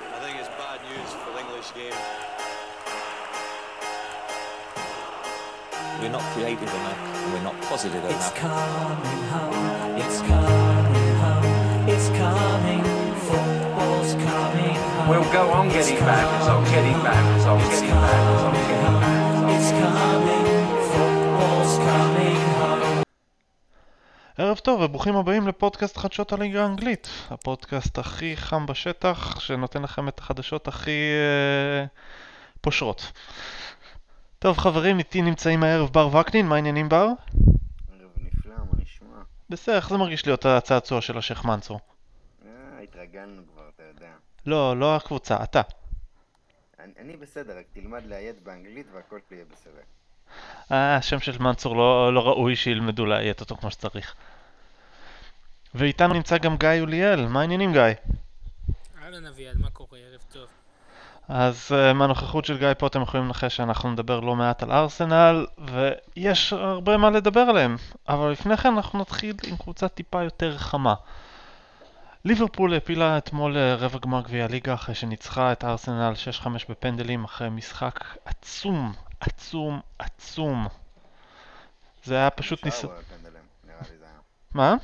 I think it's bad news for the English game. We're not creative enough, and we're not positive It's enough. coming home, it's coming home, it's coming, football's coming home. We'll go on getting It's bad results, getting bad results, It's getting bad results, coming getting home, bad results. It's coming, ערב טוב וברוכים הבאים לפודקאסט חדשות הליגה האנגלית, הפודקאסט הכי חם בשטח, שנותן לכם את החדשות הכי אה, פושרות. טוב חברים, איתי נמצאים הערב בר וקנין, מה העניינים בר? ערב נפלא, מה נשמע? בסדר, איך זה מרגיש להיות הצעצוע של השייח' מנצור? אה, התרגלנו כבר, אתה יודע. לא, לא הקבוצה, אתה. אני, אני בסדר, רק תלמד לאיית באנגלית והכל יהיה בסדר. אה, השם של מנצור לא, לא ראוי שילמדו לאיית אותו כמו שצריך. ואיתנו נמצא גם גיא יוליאל, מה העניינים גיא? אהלן אביעד, מה קורה? ערב טוב. אז uh, מהנוכחות של גיא פה אתם יכולים לנחש שאנחנו נדבר לא מעט על ארסנל, ויש הרבה מה לדבר עליהם. אבל לפני כן אנחנו נתחיל עם קבוצה טיפה יותר חמה. ליברפול העפילה אתמול אה, רבע גמר גביע הליגה אחרי שניצחה את ארסנל 6-5 בפנדלים אחרי משחק עצום, עצום, עצום. זה היה פשוט ניס... מה?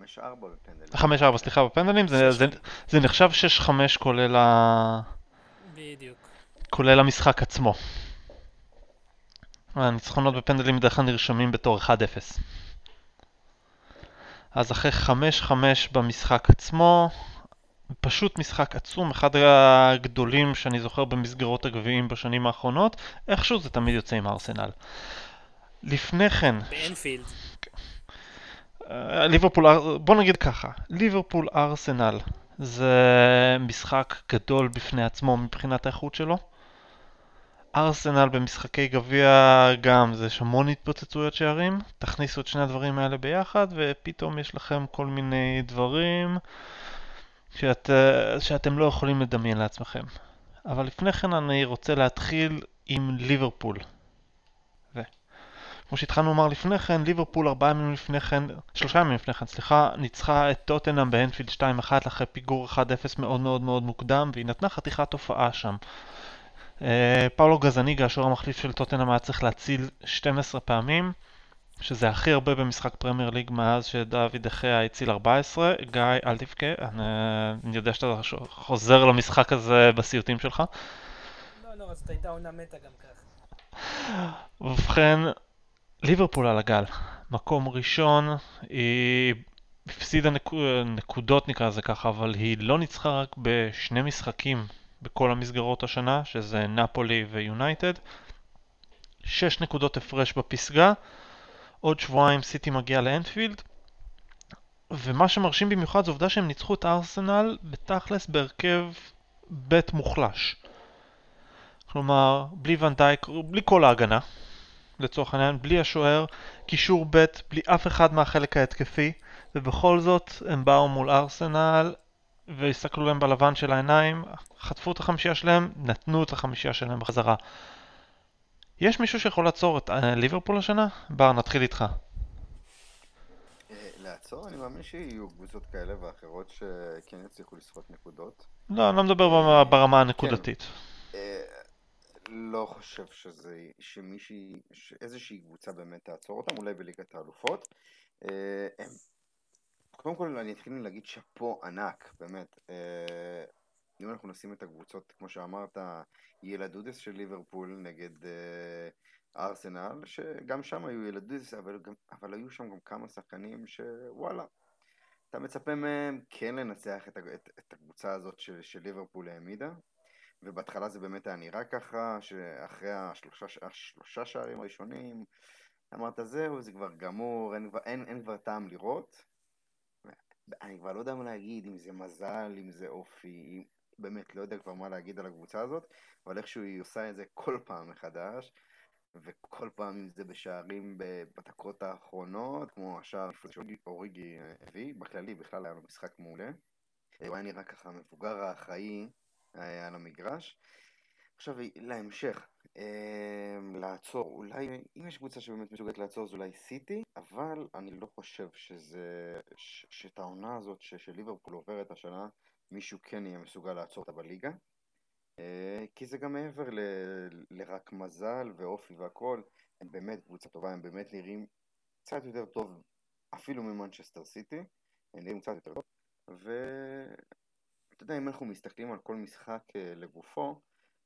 חמש ארבע בפנדלים. 5-4, סליחה, בפנדלים, זה, זה, זה נחשב 6-5 כולל, ה... בדיוק. כולל המשחק עצמו. הניצחונות בפנדלים בדרך כלל נרשמים בתור 1-0. אז אחרי 5-5 במשחק עצמו, פשוט משחק עצום, אחד הגדולים שאני זוכר במסגרות הגביעים בשנים האחרונות, איכשהו זה תמיד יוצא עם ארסנל. לפני כן, באנפילד. אה, ליברפול, בוא נגיד ככה, ליברפול ארסנל זה משחק גדול בפני עצמו מבחינת האיכות שלו. ארסנל במשחקי גביע גם, זה יש המון התפוצצויות שערים. תכניסו את שני הדברים האלה ביחד ופתאום יש לכם כל מיני דברים שאת, אה, שאתם לא יכולים לדמיין לעצמכם. אבל לפני כן אני רוצה להתחיל עם ליברפול. כמו שהתחלנו לומר לפני כן, ליברפול ארבעה ימים לפני כן, שלושה ימים לפני כן, סליחה, ניצחה את טוטנאם באנפילד 2-1 אחרי פיגור 1-0 מאוד מאוד מאוד מוקדם, והיא נתנה חתיכת הופעה שם. אה, פאולו גזניגה, השוער המחליף של טוטנאם, היה צריך להציל 12 פעמים, שזה הכי הרבה במשחק פרמייר ליג מאז שדוד דחיה הציל 14. גיא, אל תבכה, אני, אני יודע שאתה חוזר למשחק הזה בסיוטים שלך. לא, לא, זאת הייתה עונה מתה גם ככה. ובכן, ליברפול על הגל. מקום ראשון, היא הפסידה נק... נקודות נקרא לזה ככה, אבל היא לא ניצחה רק בשני משחקים בכל המסגרות השנה, שזה נפולי ויונייטד. שש נקודות הפרש בפסגה, עוד שבועיים סיטי מגיע לאנפילד, ומה שמרשים במיוחד זו עובדה שהם ניצחו את ארסנל בתכלס בהרכב בית מוחלש. כלומר, בלי ונדייק, בלי כל ההגנה, לצורך העניין, בלי השוער, קישור ב', בלי אף אחד מהחלק ההתקפי, ובכל זאת הם באו מול ארסנל והסתכלו להם בלבן של העיניים, חטפו את החמישייה שלהם, נתנו את החמישייה שלהם בחזרה. יש מישהו שיכול לעצור את אה, ליברפול השנה? בר, נתחיל איתך. אה, לעצור, אני מאמין שיהיו קבוצות כאלה ואחרות שכן יצליחו לסחוט נקודות. לא, אני לא מדבר ברמה- ברמה הנקודתית. לא חושב שזה, שמישהי, שאיזושהי קבוצה באמת תעצור אותם, אולי בליגת האלופות. אה, קודם כל אני אתחיל להגיד שאפו ענק, באמת. אה, אם אנחנו נשים את הקבוצות, כמו שאמרת, ילדודס של ליברפול נגד אה, ארסנל, שגם שם היו ילדודס, אבל, גם, אבל היו שם גם כמה שחקנים שוואלה, אתה מצפה מהם כן לנצח את, את, את הקבוצה הזאת של, של ליברפול העמידה. ובהתחלה זה באמת היה נראה ככה, שאחרי השלושה, השלושה שערים הראשונים, אמרת זהו, זה כבר גמור, אין, אין, אין כבר טעם לראות. אני כבר לא יודע מה להגיד, אם זה מזל, אם זה אופי, אם... באמת, לא יודע כבר מה להגיד על הקבוצה הזאת, אבל איכשהו היא עושה את זה כל פעם מחדש, וכל פעם אם זה בשערים בדקות האחרונות, כמו השער שאוריגי הביא, בכללי בכלל היה לו משחק מעולה. הוא היה נראה ככה המבוגר האחראי על המגרש. עכשיו להמשך, אה, לעצור, אולי, אם יש קבוצה שבאמת מסוגלת לעצור זה אולי סיטי, אבל אני לא חושב שזה, ש, שאת העונה הזאת ש, שליברפול עוברת השנה, מישהו כן יהיה מסוגל לעצור אותה בליגה. אה, כי זה גם מעבר ל- לרק מזל ואופי והכל, הם באמת קבוצה טובה, הם באמת נראים קצת יותר טוב אפילו ממנצ'סטר סיטי, הם נראים קצת יותר טוב, ואתה יודע, אם אנחנו מסתכלים על כל משחק אה, לגופו,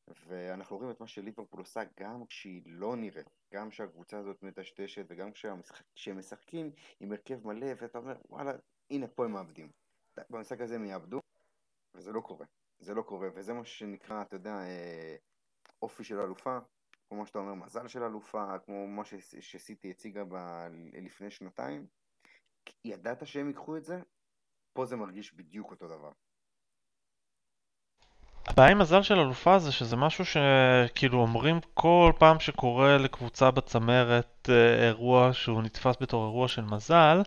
ואנחנו רואים את מה שליברפול עושה גם כשהיא לא נראית, גם כשהקבוצה הזאת מטשטשת וגם כשהם משחקים עם הרכב מלא ואתה אומר וואלה הנה פה הם מאבדים. במשחק הזה הם יאבדו וזה לא קורה, זה לא קורה וזה מה שנקרא אתה יודע אה, אופי של אלופה, כמו שאתה אומר מזל של אלופה, כמו מה שסיטי הציגה ב- לפני שנתיים, ידעת שהם ייקחו את זה, פה זה מרגיש בדיוק אותו דבר. הבעיה עם מזל של אלופה זה שזה משהו שכאילו אומרים כל פעם שקורה לקבוצה בצמרת אה, אירוע שהוא נתפס בתור אירוע של מזל,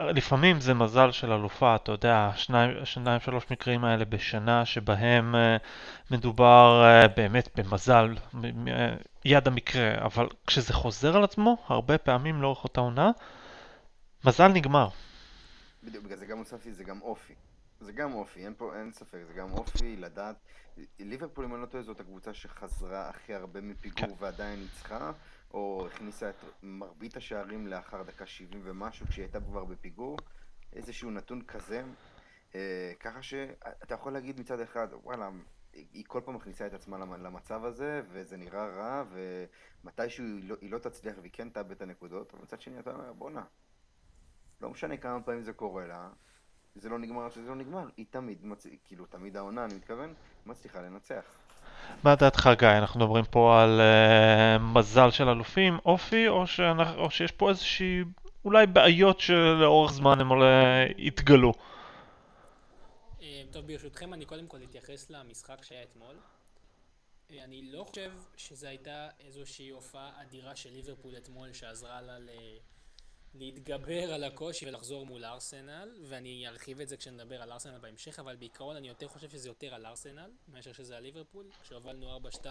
לפעמים זה מזל של אלופה, אתה יודע, שניים, שניים שלוש מקרים האלה בשנה שבהם אה, מדובר אה, באמת במזל, יד המקרה, אבל כשזה חוזר על עצמו, הרבה פעמים לאורך אותה עונה, מזל נגמר. בדיוק, בגלל זה גם הוספתי, זה גם אופי. זה גם אופי, אין פה, אין ספק, זה גם אופי לדעת. ליברפול, אם אני לא טועה, זאת הקבוצה שחזרה הכי הרבה מפיגור ועדיין ניצחה, או הכניסה את מרבית השערים לאחר דקה 70 ומשהו, כשהיא הייתה כבר בפיגור. איזשהו נתון כזה. אה, ככה שאתה יכול להגיד מצד אחד, וואלה, היא כל פעם מכניסה את עצמה למ- למצב הזה, וזה נראה רע, ומתישהו היא לא, היא לא תצליח והיא כן תאבד את הנקודות, אבל מצד שני אתה אומר, בואנה, לא משנה כמה פעמים זה קורה לה, זה לא נגמר עד שזה לא נגמר, היא תמיד, מצ... כאילו תמיד העונה, אני מתכוון, מצליחה לנצח. מה דעתך גיא? אנחנו מדברים פה על uh, מזל של אלופים, אופי, או, שאנחנו, או שיש פה איזושהי אולי בעיות שלאורך זמן הם אולי יתגלו? אה, טוב, ברשותכם, אני קודם כל אתייחס למשחק שהיה אתמול. אה, אני לא חושב שזו הייתה איזושהי הופעה אדירה של ליברפול אתמול שעזרה לה ל... להתגבר על הקושי ולחזור מול ארסנל, ואני ארחיב את זה כשנדבר על ארסנל בהמשך, אבל בעיקרון אני יותר חושב שזה יותר על ארסנל, מאשר שזה על ליברפול. כשהובלנו 4-2,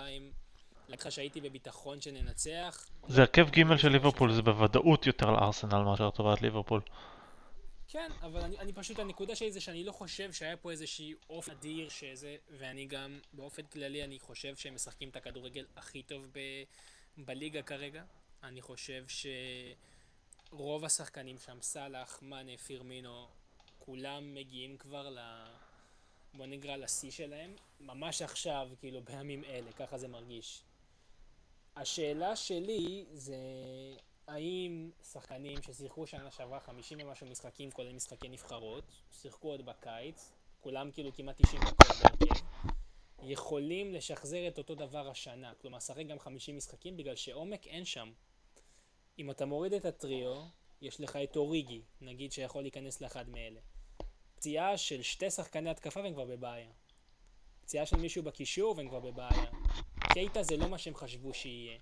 להגיד לך שהייתי בביטחון שננצח. זה הרכב ג' של ליברפול, זה בוודאות יותר לארסנל מאשר טובת ליברפול. כן, אבל אני, אני פשוט, הנקודה שלי זה שאני לא חושב שהיה פה איזושהי אופן אדיר שזה, ואני גם, באופן כללי, אני חושב שהם משחקים את הכדורגל הכי טוב ב, בליגה כרגע. אני חושב שרוב השחקנים שם, סאלח, מאנה, פירמינו, כולם מגיעים כבר ל... בוא נקרא לשיא שלהם, ממש עכשיו, כאילו, בימים אלה, ככה זה מרגיש. השאלה שלי זה האם שחקנים ששיחקו שנה שעברה 50 ומשהו משחקים, כולל משחקי נבחרות, שיחקו עוד בקיץ, כולם כאילו כמעט 90 דקות בהרכב, יכולים לשחזר את אותו דבר השנה. כלומר, שחק גם 50 משחקים בגלל שעומק אין שם. אם אתה מוריד את הטריו, יש לך את אוריגי, נגיד שיכול להיכנס לאחד מאלה. פציעה של שתי שחקני התקפה והם כבר בבעיה. פציעה של מישהו בקישור והם כבר בבעיה. קייטה זה לא מה שהם חשבו שיהיה.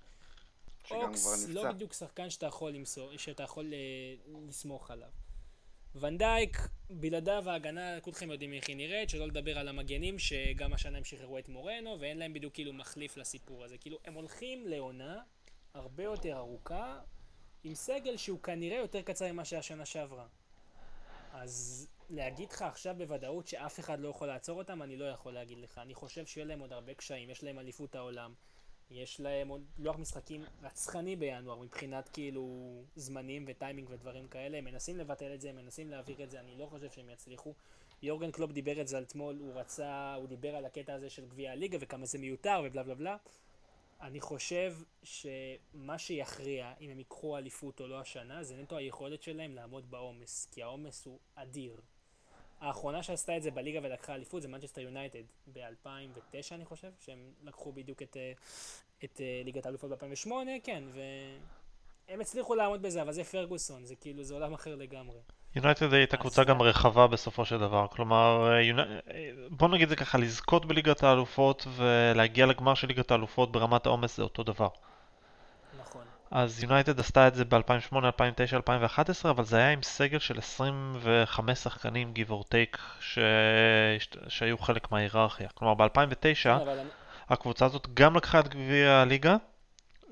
אוקס. לא בדיוק שחקן שאתה יכול, למסור, שאתה יכול אה, לסמוך עליו. ונדייק, בלעדיו ההגנה, כולכם יודעים איך היא נראית, שלא לדבר על המגנים, שגם השנה הם שחררו את מורנו, ואין להם בדיוק כאילו מחליף לסיפור הזה. כאילו, הם הולכים לעונה הרבה יותר ארוכה, עם סגל שהוא כנראה יותר קצר ממה שהיה שנה שעברה. אז להגיד לך עכשיו בוודאות שאף אחד לא יכול לעצור אותם, אני לא יכול להגיד לך. אני חושב שיהיה להם עוד הרבה קשיים, יש להם אליפות העולם. יש להם עוד לוח משחקים רצחני בינואר מבחינת כאילו זמנים וטיימינג ודברים כאלה, הם מנסים לבטל את זה, הם מנסים להעביר את זה, אני לא חושב שהם יצליחו. יורגן קלופ דיבר את זה אתמול, הוא רצה, הוא דיבר על הקטע הזה של גביע הליגה וכמה זה מיותר ובלה בלה בלה. אני חושב שמה שיכריע אם הם ייקחו אליפות או לא השנה זה נטו היכולת שלהם לעמוד בעומס, כי העומס הוא אדיר. האחרונה שעשתה את זה בליגה ולקחה אליפות זה מנצ'סטר יונייטד ב-2009 אני חושב, שהם לקחו בדיוק את, אה, את אה, ליגת האלופות ב-2008, כן, והם הצליחו לעמוד בזה, אבל זה פרגוסון, זה כאילו, זה עולם אחר לגמרי. יונייטד הייתה קבוצה גם רחבה בסופו של דבר, כלומר, אה, אה, בוא נגיד זה ככה, לזכות בליגת האלופות ולהגיע לגמר של ליגת האלופות ברמת העומס זה אותו דבר. נכון. אז יונייטד עשתה את זה ב-2008, 2009, 2011, אבל זה היה עם סגל של 25 שחקנים, give or take, ש... שהיו חלק מההיררכיה. כלומר, ב-2009 כן, אבל הקבוצה הזאת גם לקחה את גביע הליגה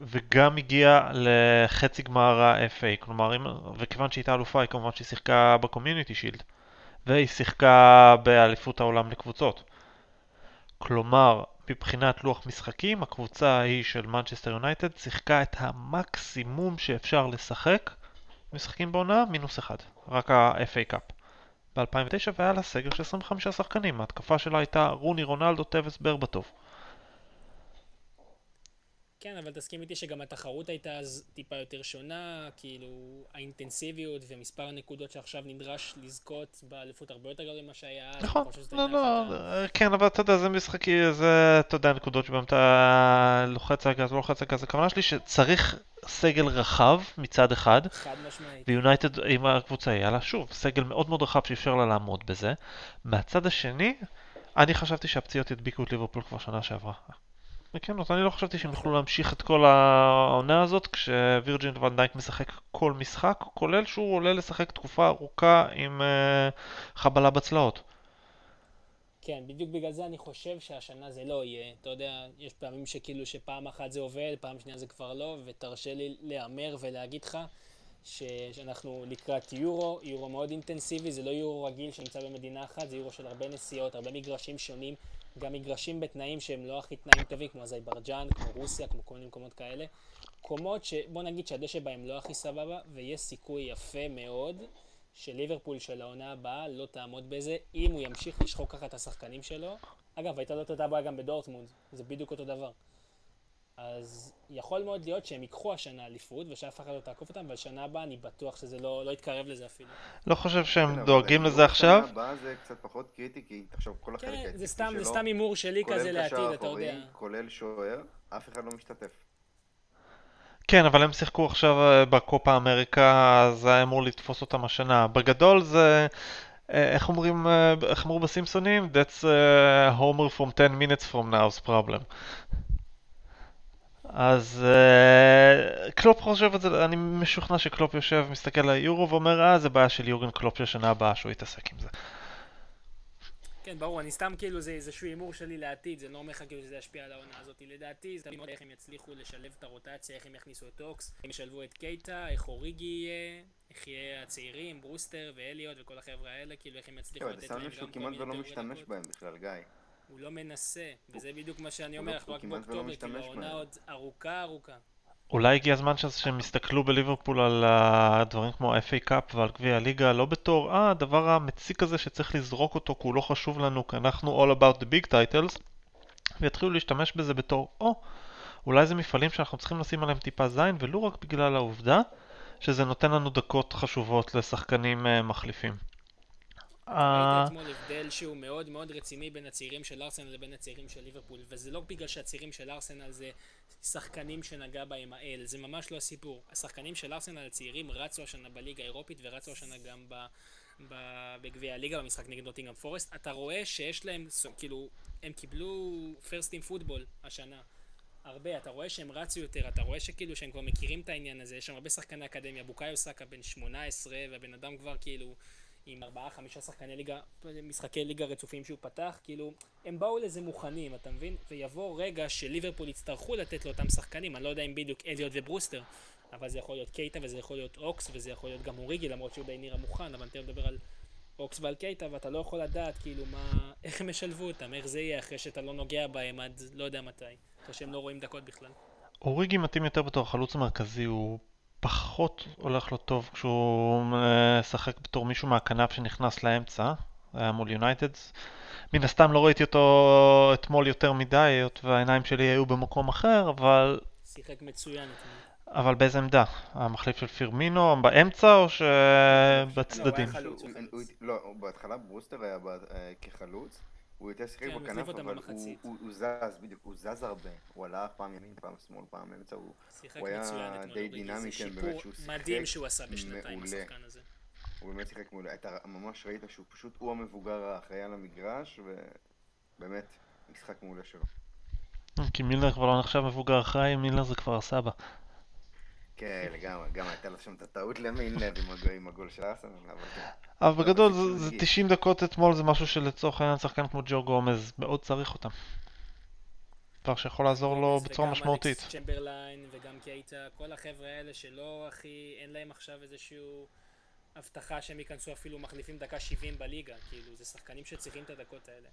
וגם הגיעה לחצי גמר ה-FA, כלומר, אם... וכיוון שהיא הייתה אלופה, היא כמובן שהיא שיחקה בקומיוניטי שילד. והיא שיחקה באליפות העולם לקבוצות. כלומר, מבחינת לוח משחקים, הקבוצה ההיא של מנצ'סטר יונייטד שיחקה את המקסימום שאפשר לשחק משחקים בעונה, מינוס אחד. רק ה-FA Cup. ב-2009 והיה לה סגל של 25 שחקנים, ההתקפה שלה הייתה רוני, רונלדו, טבס, ברבטוב. כן, אבל תסכים איתי שגם התחרות הייתה אז טיפה יותר שונה, כאילו האינטנסיביות ומספר הנקודות שעכשיו נדרש לזכות באליפות הרבה יותר גדול ממה שהיה אז. נכון, לא, לא, כן, אבל אתה יודע, זה משחקי, זה, אתה יודע, נקודות שבהם אתה לוחץ על גז, לא לוחץ על גז. הכוונה שלי שצריך סגל רחב מצד אחד, חד משמעית. ויונייטד עם הקבוצה היה לה, שוב, סגל מאוד מאוד רחב שאפשר לה לעמוד בזה. מהצד השני, אני חשבתי שהפציעות ידביקו את ליברפול כבר שנה שעברה. בכנות, אני לא חשבתי שהם יוכלו להמשיך את כל העונה הזאת כשווירג'ין ונדייק משחק כל משחק, כולל שהוא עולה לשחק תקופה ארוכה עם uh, חבלה בצלעות. כן, בדיוק בגלל זה אני חושב שהשנה זה לא יהיה. אתה יודע, יש פעמים שכאילו שפעם אחת זה עובד, פעם שנייה זה כבר לא, ותרשה לי להמר ולהגיד לך ש- שאנחנו לקראת יורו, יורו מאוד אינטנסיבי, זה לא יורו רגיל שנמצא במדינה אחת, זה יורו של הרבה נסיעות, הרבה מגרשים שונים, גם מגרשים בתנאים שהם לא הכי תנאים טובים, כמו אזרבייג'אן, כמו רוסיה, כמו כל מיני מקומות כאלה. מקומות שבוא נגיד שהדשא בהם לא הכי סבבה, ויש סיכוי יפה מאוד שליברפול של העונה הבאה לא תעמוד בזה, אם הוא ימשיך לשחוק ככה את השחקנים שלו. אגב, הייתה לו את אותה בעיה גם בדורטמונד, זה בדיוק אותו דבר. אז יכול מאוד להיות שהם ייקחו השנה אליפות, ושאף אחד לא תעקוף אותם, אבל שנה הבאה אני בטוח שזה לא, לא יתקרב לזה אפילו. לא חושב כן, שהם אבל דואגים לזה עכשיו. בשנה הבאה זה קצת פחות קריטי, כי תחשוב, כל החלק כן, זה סתם, זה סתם הימור שלי כזה לעתיד, אתה יודע. כולל שוער, אף אחד לא משתתף. כן, אבל הם שיחקו עכשיו אה, בקופה אמריקה, אז היה אמור לתפוס אותם השנה. בגדול זה, אה, איך אומרים, אה, איך אמרו בסימפסונים? That's uh, Homer from 10 minutes from now's problem. אז אה, קלופ חושב את זה, אני משוכנע שקלופ יושב, מסתכל על היורו ואומר, אה, זה בעיה של יורגן קלופ של שנה הבאה שהוא יתעסק עם זה. כן, ברור, אני סתם כאילו, זה איזשהו הימור שלי לעתיד, זה לא אומר לך כאילו שזה ישפיע על העונה הזאת. לדעתי, זה תמיד מאוד איך הם יצליחו לשלב את הרוטציה, איך הם יכניסו את אוקס, הם ישלבו את קייטה, איך אוריגי יהיה, איך יהיה הצעירים, ברוסטר ואליוט וכל החבר'ה האלה, כאילו איך הם יצליחו כן, לתת להם גם שהוא כל כמעט מיני ולא תיאורי משתמש דקות. בהם בכלל, גיא. הוא לא מנסה, וזה בדיוק מה שאני אומר, לא- אנחנו רק ולא באוקטובר, כאילו העונה. עוד ארוכה ארוכה. אולי הגיע הזמן שהם יסתכלו בליברפול על הדברים כמו ה-FA קאפ ועל גביע הליגה, לא בתור, אה, הדבר המציק הזה שצריך לזרוק אותו כי הוא לא חשוב לנו, כי אנחנו all about the big titles, ויתחילו להשתמש בזה בתור, או, אולי זה מפעלים שאנחנו צריכים לשים עליהם טיפה זין, ולו רק בגלל העובדה שזה נותן לנו דקות חשובות לשחקנים אה, מחליפים. אה, אתמול הבדל שהוא מאוד מאוד רציני בין הצעירים של ארסנל לבין הצעירים של ליברפול, וזה לא בגלל שהצעירים של ארסנל זה שחקנים שנגע בהם האל, זה ממש לא הסיפור. השחקנים של ארסנל הצעירים רצו השנה בליגה האירופית ורצו השנה גם ב... בגביע הליגה במשחק נגד נוטינגרם פורסט, אתה רואה שיש להם, כאילו, הם קיבלו פרסט עם פוטבול השנה. הרבה, אתה רואה שהם רצו יותר, אתה רואה שכאילו שהם כבר מכירים את העניין הזה, יש שם הרבה שחקני אקדמיה, בוקאיו סאקה בן 18, והבן אדם כבר כאילו עם ארבעה, חמישה שחקני ליגה, משחקי ליגה רצופים שהוא פתח, כאילו, הם באו לזה מוכנים, אתה מבין? ויבוא רגע שליברפול יצטרכו לתת לאותם שחקנים, אני לא יודע אם בדיוק אליוט וברוסטר, אבל זה יכול להיות קייטה וזה יכול להיות אוקס וזה יכול להיות גם אוריגי, למרות שהוא די נראה מוכן, אבל אני תכף מדבר על אוקס ועל קייטה, ואתה לא יכול לדעת כאילו מה, איך הם ישלבו אותם, איך זה יהיה אחרי שאתה לא נוגע בהם עד לא יודע מתי, אחרי שהם לא רואים דקות בכלל. אוריגי מתאים יותר בתור החלוץ המרכזי, הוא פחות הולך לו טוב כשהוא אה, משחק בתור מישהו מהכנף שנכנס לאמצע, היה מול יונייטד. מן הסתם לא ראיתי אותו אתמול יותר מדי, היות והעיניים שלי היו במקום אחר, אבל, שיחק מצוין אתמול. אבל באיזה עמדה? המחליף של פירמינו, באמצע או שבצדדים? לא, הוא. הוא- לא, הוא בהתחלה ברוסטר היה אה, כחלוץ, הוא יותר שיחק כן, הוא בכנף, אותם אבל הוא- במחצית. הוא הוא זז, בדיוק, הוא זז הרבה. הוא הלך פעם ימין, פעם שמאל, פעם אמצע, הוא הוא היה די דינמי, זה כן, באמת, שהוא שיחק מדהים שהוא עשה בשנתיים, מעולה. השחקן הזה. הוא באמת שיחק מעולה. אתה ממש ראית שהוא פשוט, הוא המבוגר האחראי על המגרש, ובאמת, משחק מעולה שלו. כי מילנר כבר לא נחשב מבוגר אחראי, מילנר זה כבר הסבא. כן, לגמרי, גם הייתה לו שם את הטעות עם הגול- עם הגול של ארסנל, אבל כן. אבל בגדול זה, זה מדהים. 90 דקות אתמול, זה משהו שלצורך העניין שחקן כמו ג'ו גומז מאוד צריך אותם. דבר שיכול לעזור לו בצורה וגם משמעותית. אלכס צ'מברליין וגם קייטה, כל החבר'ה האלה שלא הכי, אין להם עכשיו איזשהו הבטחה שהם ייכנסו אפילו מחליפים דקה 70 בליגה, כאילו, זה שחקנים שצריכים את הדקות האלה.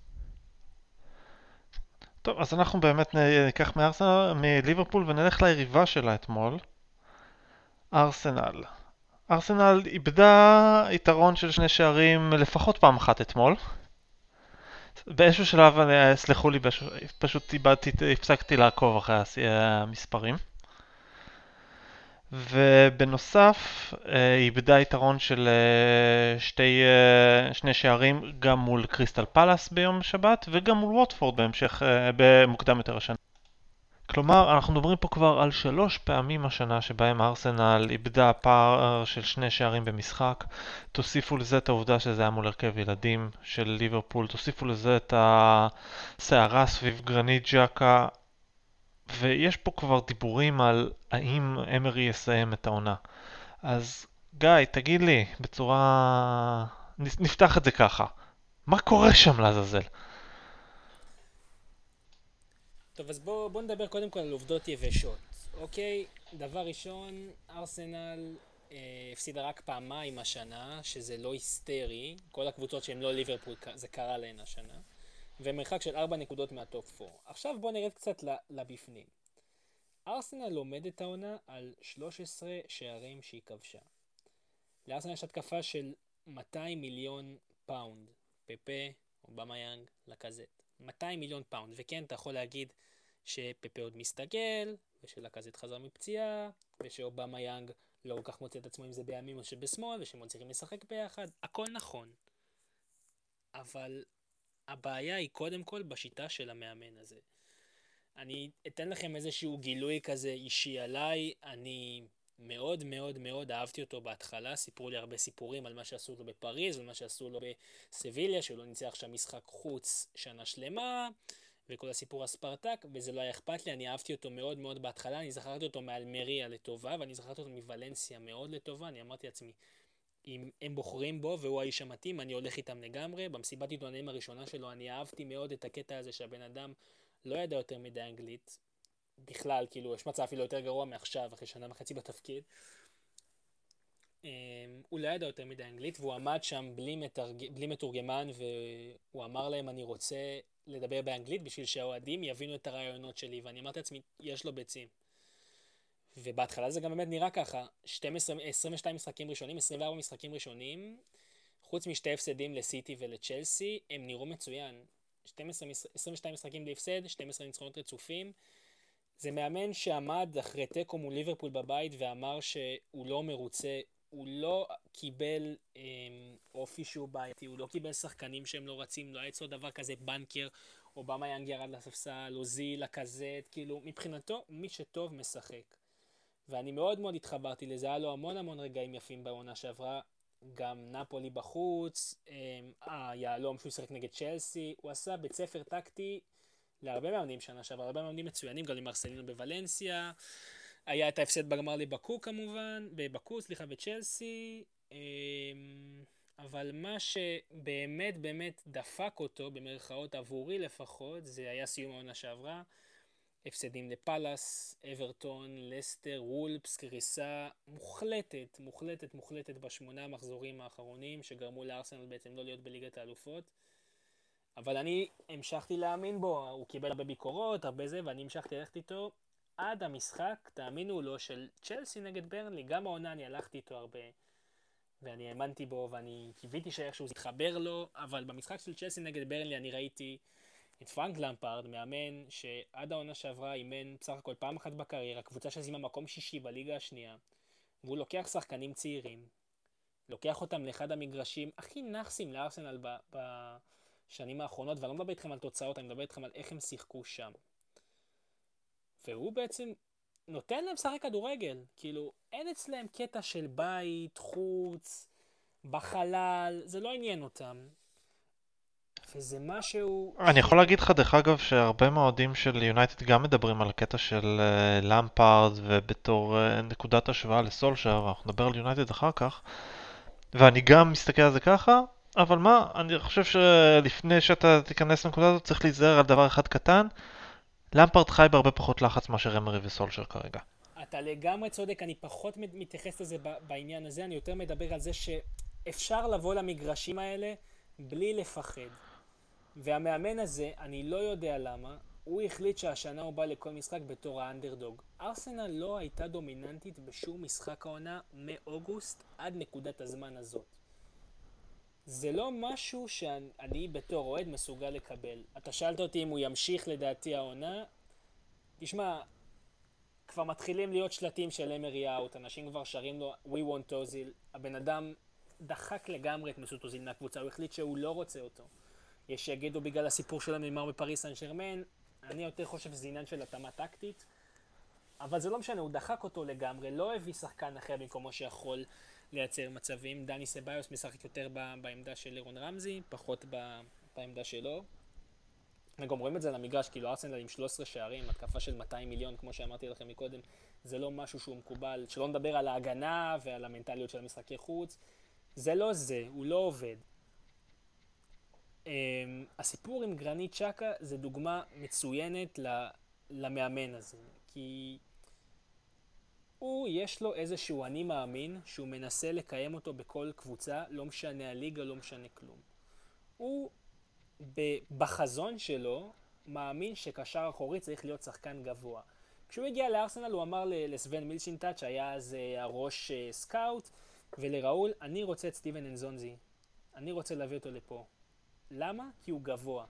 טוב, אז אנחנו באמת ניקח מארסנל, מליברפול ונלך ליריבה שלה אתמול, ארסנל. ארסנל איבדה יתרון של שני שערים לפחות פעם אחת אתמול. באיזשהו שלב, סלחו לי, פשוט איבדתי, הפסקתי לעקוב אחרי הס- המספרים. ובנוסף, אה, איבדה יתרון של אה, שתי, אה, שני שערים גם מול קריסטל פלאס ביום שבת וגם מול ווטפורד בהמשך, אה, במוקדם יותר השנה. כלומר, אנחנו מדברים פה כבר על שלוש פעמים השנה שבהם ארסנל איבדה פער של שני שערים במשחק. תוסיפו לזה את העובדה שזה היה מול הרכב ילדים של ליברפול, תוסיפו לזה את הסערה סביב גרנית ג'קה, ויש פה כבר דיבורים על האם אמרי יסיים את העונה. אז גיא, תגיד לי, בצורה... נפתח את זה ככה. מה קורה שם לעזאזל? טוב, אז בואו בוא נדבר קודם כל על עובדות יבשות, אוקיי? דבר ראשון, ארסנל אה, הפסידה רק פעמיים השנה, שזה לא היסטרי. כל הקבוצות שהן לא ליברפול, זה קרה להן השנה. ומרחק של 4 נקודות מהטופ 4. עכשיו בואו נרד קצת לבפנים. ארסנל עומדת העונה על 13 שערים שהיא כבשה. לארסנל יש התקפה של 200 מיליון פאונד. פפה, אובמיאנג, לקאזט. 200 מיליון פאונד. וכן, אתה יכול להגיד שפפה עוד מסתגל, ושלקאזט חזר מפציעה, ושאובמיאנג לא כל כך מוצא את עצמו אם זה בימין או שבשמאל, ושהם עוד צריכים לשחק ביחד. הכל נכון. אבל הבעיה היא קודם כל בשיטה של המאמן הזה. אני אתן לכם איזשהו גילוי כזה אישי עליי, אני מאוד מאוד מאוד אהבתי אותו בהתחלה, סיפרו לי הרבה סיפורים על מה שעשו לו בפריז, על מה שעשו לו בסביליה, שהוא לא ניצח שם משחק חוץ שנה שלמה, וכל הסיפור הספרטק, וזה לא היה אכפת לי, אני אהבתי אותו מאוד מאוד בהתחלה, אני זכרתי אותו מאלמריה לטובה, ואני זכרתי אותו מוולנסיה מאוד לטובה, אני אמרתי לעצמי, אם הם בוחרים בו והוא האיש המתאים, אני הולך איתם לגמרי. במסיבת עיתונאים הראשונה שלו אני אהבתי מאוד את הקטע הזה שהבן אדם לא ידע יותר מדי אנגלית. בכלל, כאילו, יש מצב אפילו יותר גרוע מעכשיו, אחרי שנה וחצי בתפקיד. אמ, הוא לא ידע יותר מדי אנגלית, והוא עמד שם בלי, מתרג... בלי מתורגמן, והוא אמר להם, אני רוצה לדבר באנגלית בשביל שהאוהדים יבינו את הרעיונות שלי, ואני אמרתי לעצמי, יש לו ביצים. ובהתחלה זה גם באמת נראה ככה, 12, 22 משחקים ראשונים, 24 משחקים ראשונים, חוץ משתי הפסדים לסיטי ולצ'לסי, הם נראו מצוין. 12, 22 משחקים בלי הפסד, 12 ניצחונות רצופים. זה מאמן שעמד אחרי תיקו מול ליברפול בבית ואמר שהוא לא מרוצה, הוא לא קיבל אה, אופי שהוא בעייתי, הוא לא קיבל שחקנים שהם לא רצים, לא היה אצלו דבר כזה בנקר, אובמה יאנג ירד לספסל, אוזיל, לקזט, כאילו מבחינתו מי שטוב משחק. ואני מאוד מאוד התחברתי לזה, היה לו המון המון רגעים יפים בעונה שעברה, גם נפולי בחוץ, אה, היהלום שהוא שיחק נגד צ'לסי, הוא עשה בית ספר טקטי להרבה מאמנים שנה שעברה, הרבה מאמנים מצוינים, גם למרסלינו בוולנסיה, היה את ההפסד בגמר לבקו כמובן, בבקו, סליחה, בצ'לסי, אה, אבל מה שבאמת באמת דפק אותו, במרכאות עבורי לפחות, זה היה סיום העונה שעברה. הפסדים לפאלאס, אברטון, לסטר, וולפס, קריסה מוחלטת, מוחלטת, מוחלטת בשמונה המחזורים האחרונים שגרמו לארסנל בעצם לא להיות בליגת האלופות. אבל אני המשכתי להאמין בו, הוא קיבל הרבה ביקורות, הרבה זה, ואני המשכתי ללכת איתו עד המשחק, תאמינו או לא, של צ'לסי נגד ברנלי, גם העונה אני הלכתי איתו הרבה. ואני האמנתי בו, ואני קיוויתי שאיכשהו זה יתחבר לו, אבל במשחק של צ'לסי נגד ברנלי אני ראיתי את פרנק למפארד, מאמן שעד העונה שעברה אימן בסך הכל פעם אחת בקריירה, קבוצה שסיימה מקום שישי בליגה השנייה, והוא לוקח שחקנים צעירים, לוקח אותם לאחד המגרשים הכי נאחסים לארסנל בשנים האחרונות, ואני לא מדבר איתכם על תוצאות, אני מדבר איתכם על איך הם שיחקו שם. והוא בעצם נותן להם לשחק כדורגל, כאילו, אין אצלם קטע של בית, חוץ, בחלל, זה לא עניין אותם. וזה משהו... אני יכול להגיד לך דרך אגב שהרבה מהאוהדים של יונייטד גם מדברים על הקטע של uh, למפארד ובתור uh, נקודת השוואה לסולשר, אנחנו נדבר על יונייטד אחר כך, ואני גם מסתכל על זה ככה, אבל מה, אני חושב שלפני שאתה תיכנס לנקודה הזאת צריך להיזהר על דבר אחד קטן, למפארד חי בהרבה פחות לחץ מאשר אמרי וסולשר כרגע. אתה לגמרי צודק, אני פחות מת- מתייחס לזה בעניין הזה, אני יותר מדבר על זה שאפשר לבוא למגרשים האלה בלי לפחד. והמאמן הזה, אני לא יודע למה, הוא החליט שהשנה הוא בא לכל משחק בתור האנדרדוג. ארסנל לא הייתה דומיננטית בשום משחק העונה מאוגוסט עד נקודת הזמן הזאת. זה לא משהו שאני בתור אוהד מסוגל לקבל. אתה שאלת אותי אם הוא ימשיך לדעתי העונה. תשמע, כבר מתחילים להיות שלטים של אמרי אאוט, אנשים כבר שרים לו We want אוזיל. הבן אדם דחק לגמרי את מסות אוזיל מהקבוצה, הוא החליט שהוא לא רוצה אותו. יש שיגידו בגלל הסיפור שלו נאמר בפריס סן שרמן, אני יותר חושב שזה עניין של התאמה טקטית. אבל זה לא משנה, הוא דחק אותו לגמרי, לא הביא שחקן אחר במקומו שיכול לייצר מצבים. דני סביוס משחק יותר בעמדה של לירון רמזי, פחות בעמדה שלו. וגם רואים את זה על המגרש, כאילו ארסנל עם 13 שערים, התקפה של 200 מיליון, כמו שאמרתי לכם מקודם, זה לא משהו שהוא מקובל. שלא נדבר על ההגנה ועל המנטליות של המשחקי חוץ. זה לא זה, הוא לא עובד. Um, הסיפור עם גרנית צ'קה זה דוגמה מצוינת למאמן הזה, כי הוא, יש לו איזשהו אני מאמין שהוא מנסה לקיים אותו בכל קבוצה, לא משנה הליגה, לא משנה כלום. הוא בחזון שלו מאמין שקשר אחורי צריך להיות שחקן גבוה. כשהוא הגיע לארסנל הוא אמר לסוון מילשינטאט שהיה אז אה, הראש אה, סקאוט ולראול אני רוצה את סטיבן אנזונזי. אני רוצה להביא אותו לפה. למה? כי הוא גבוה.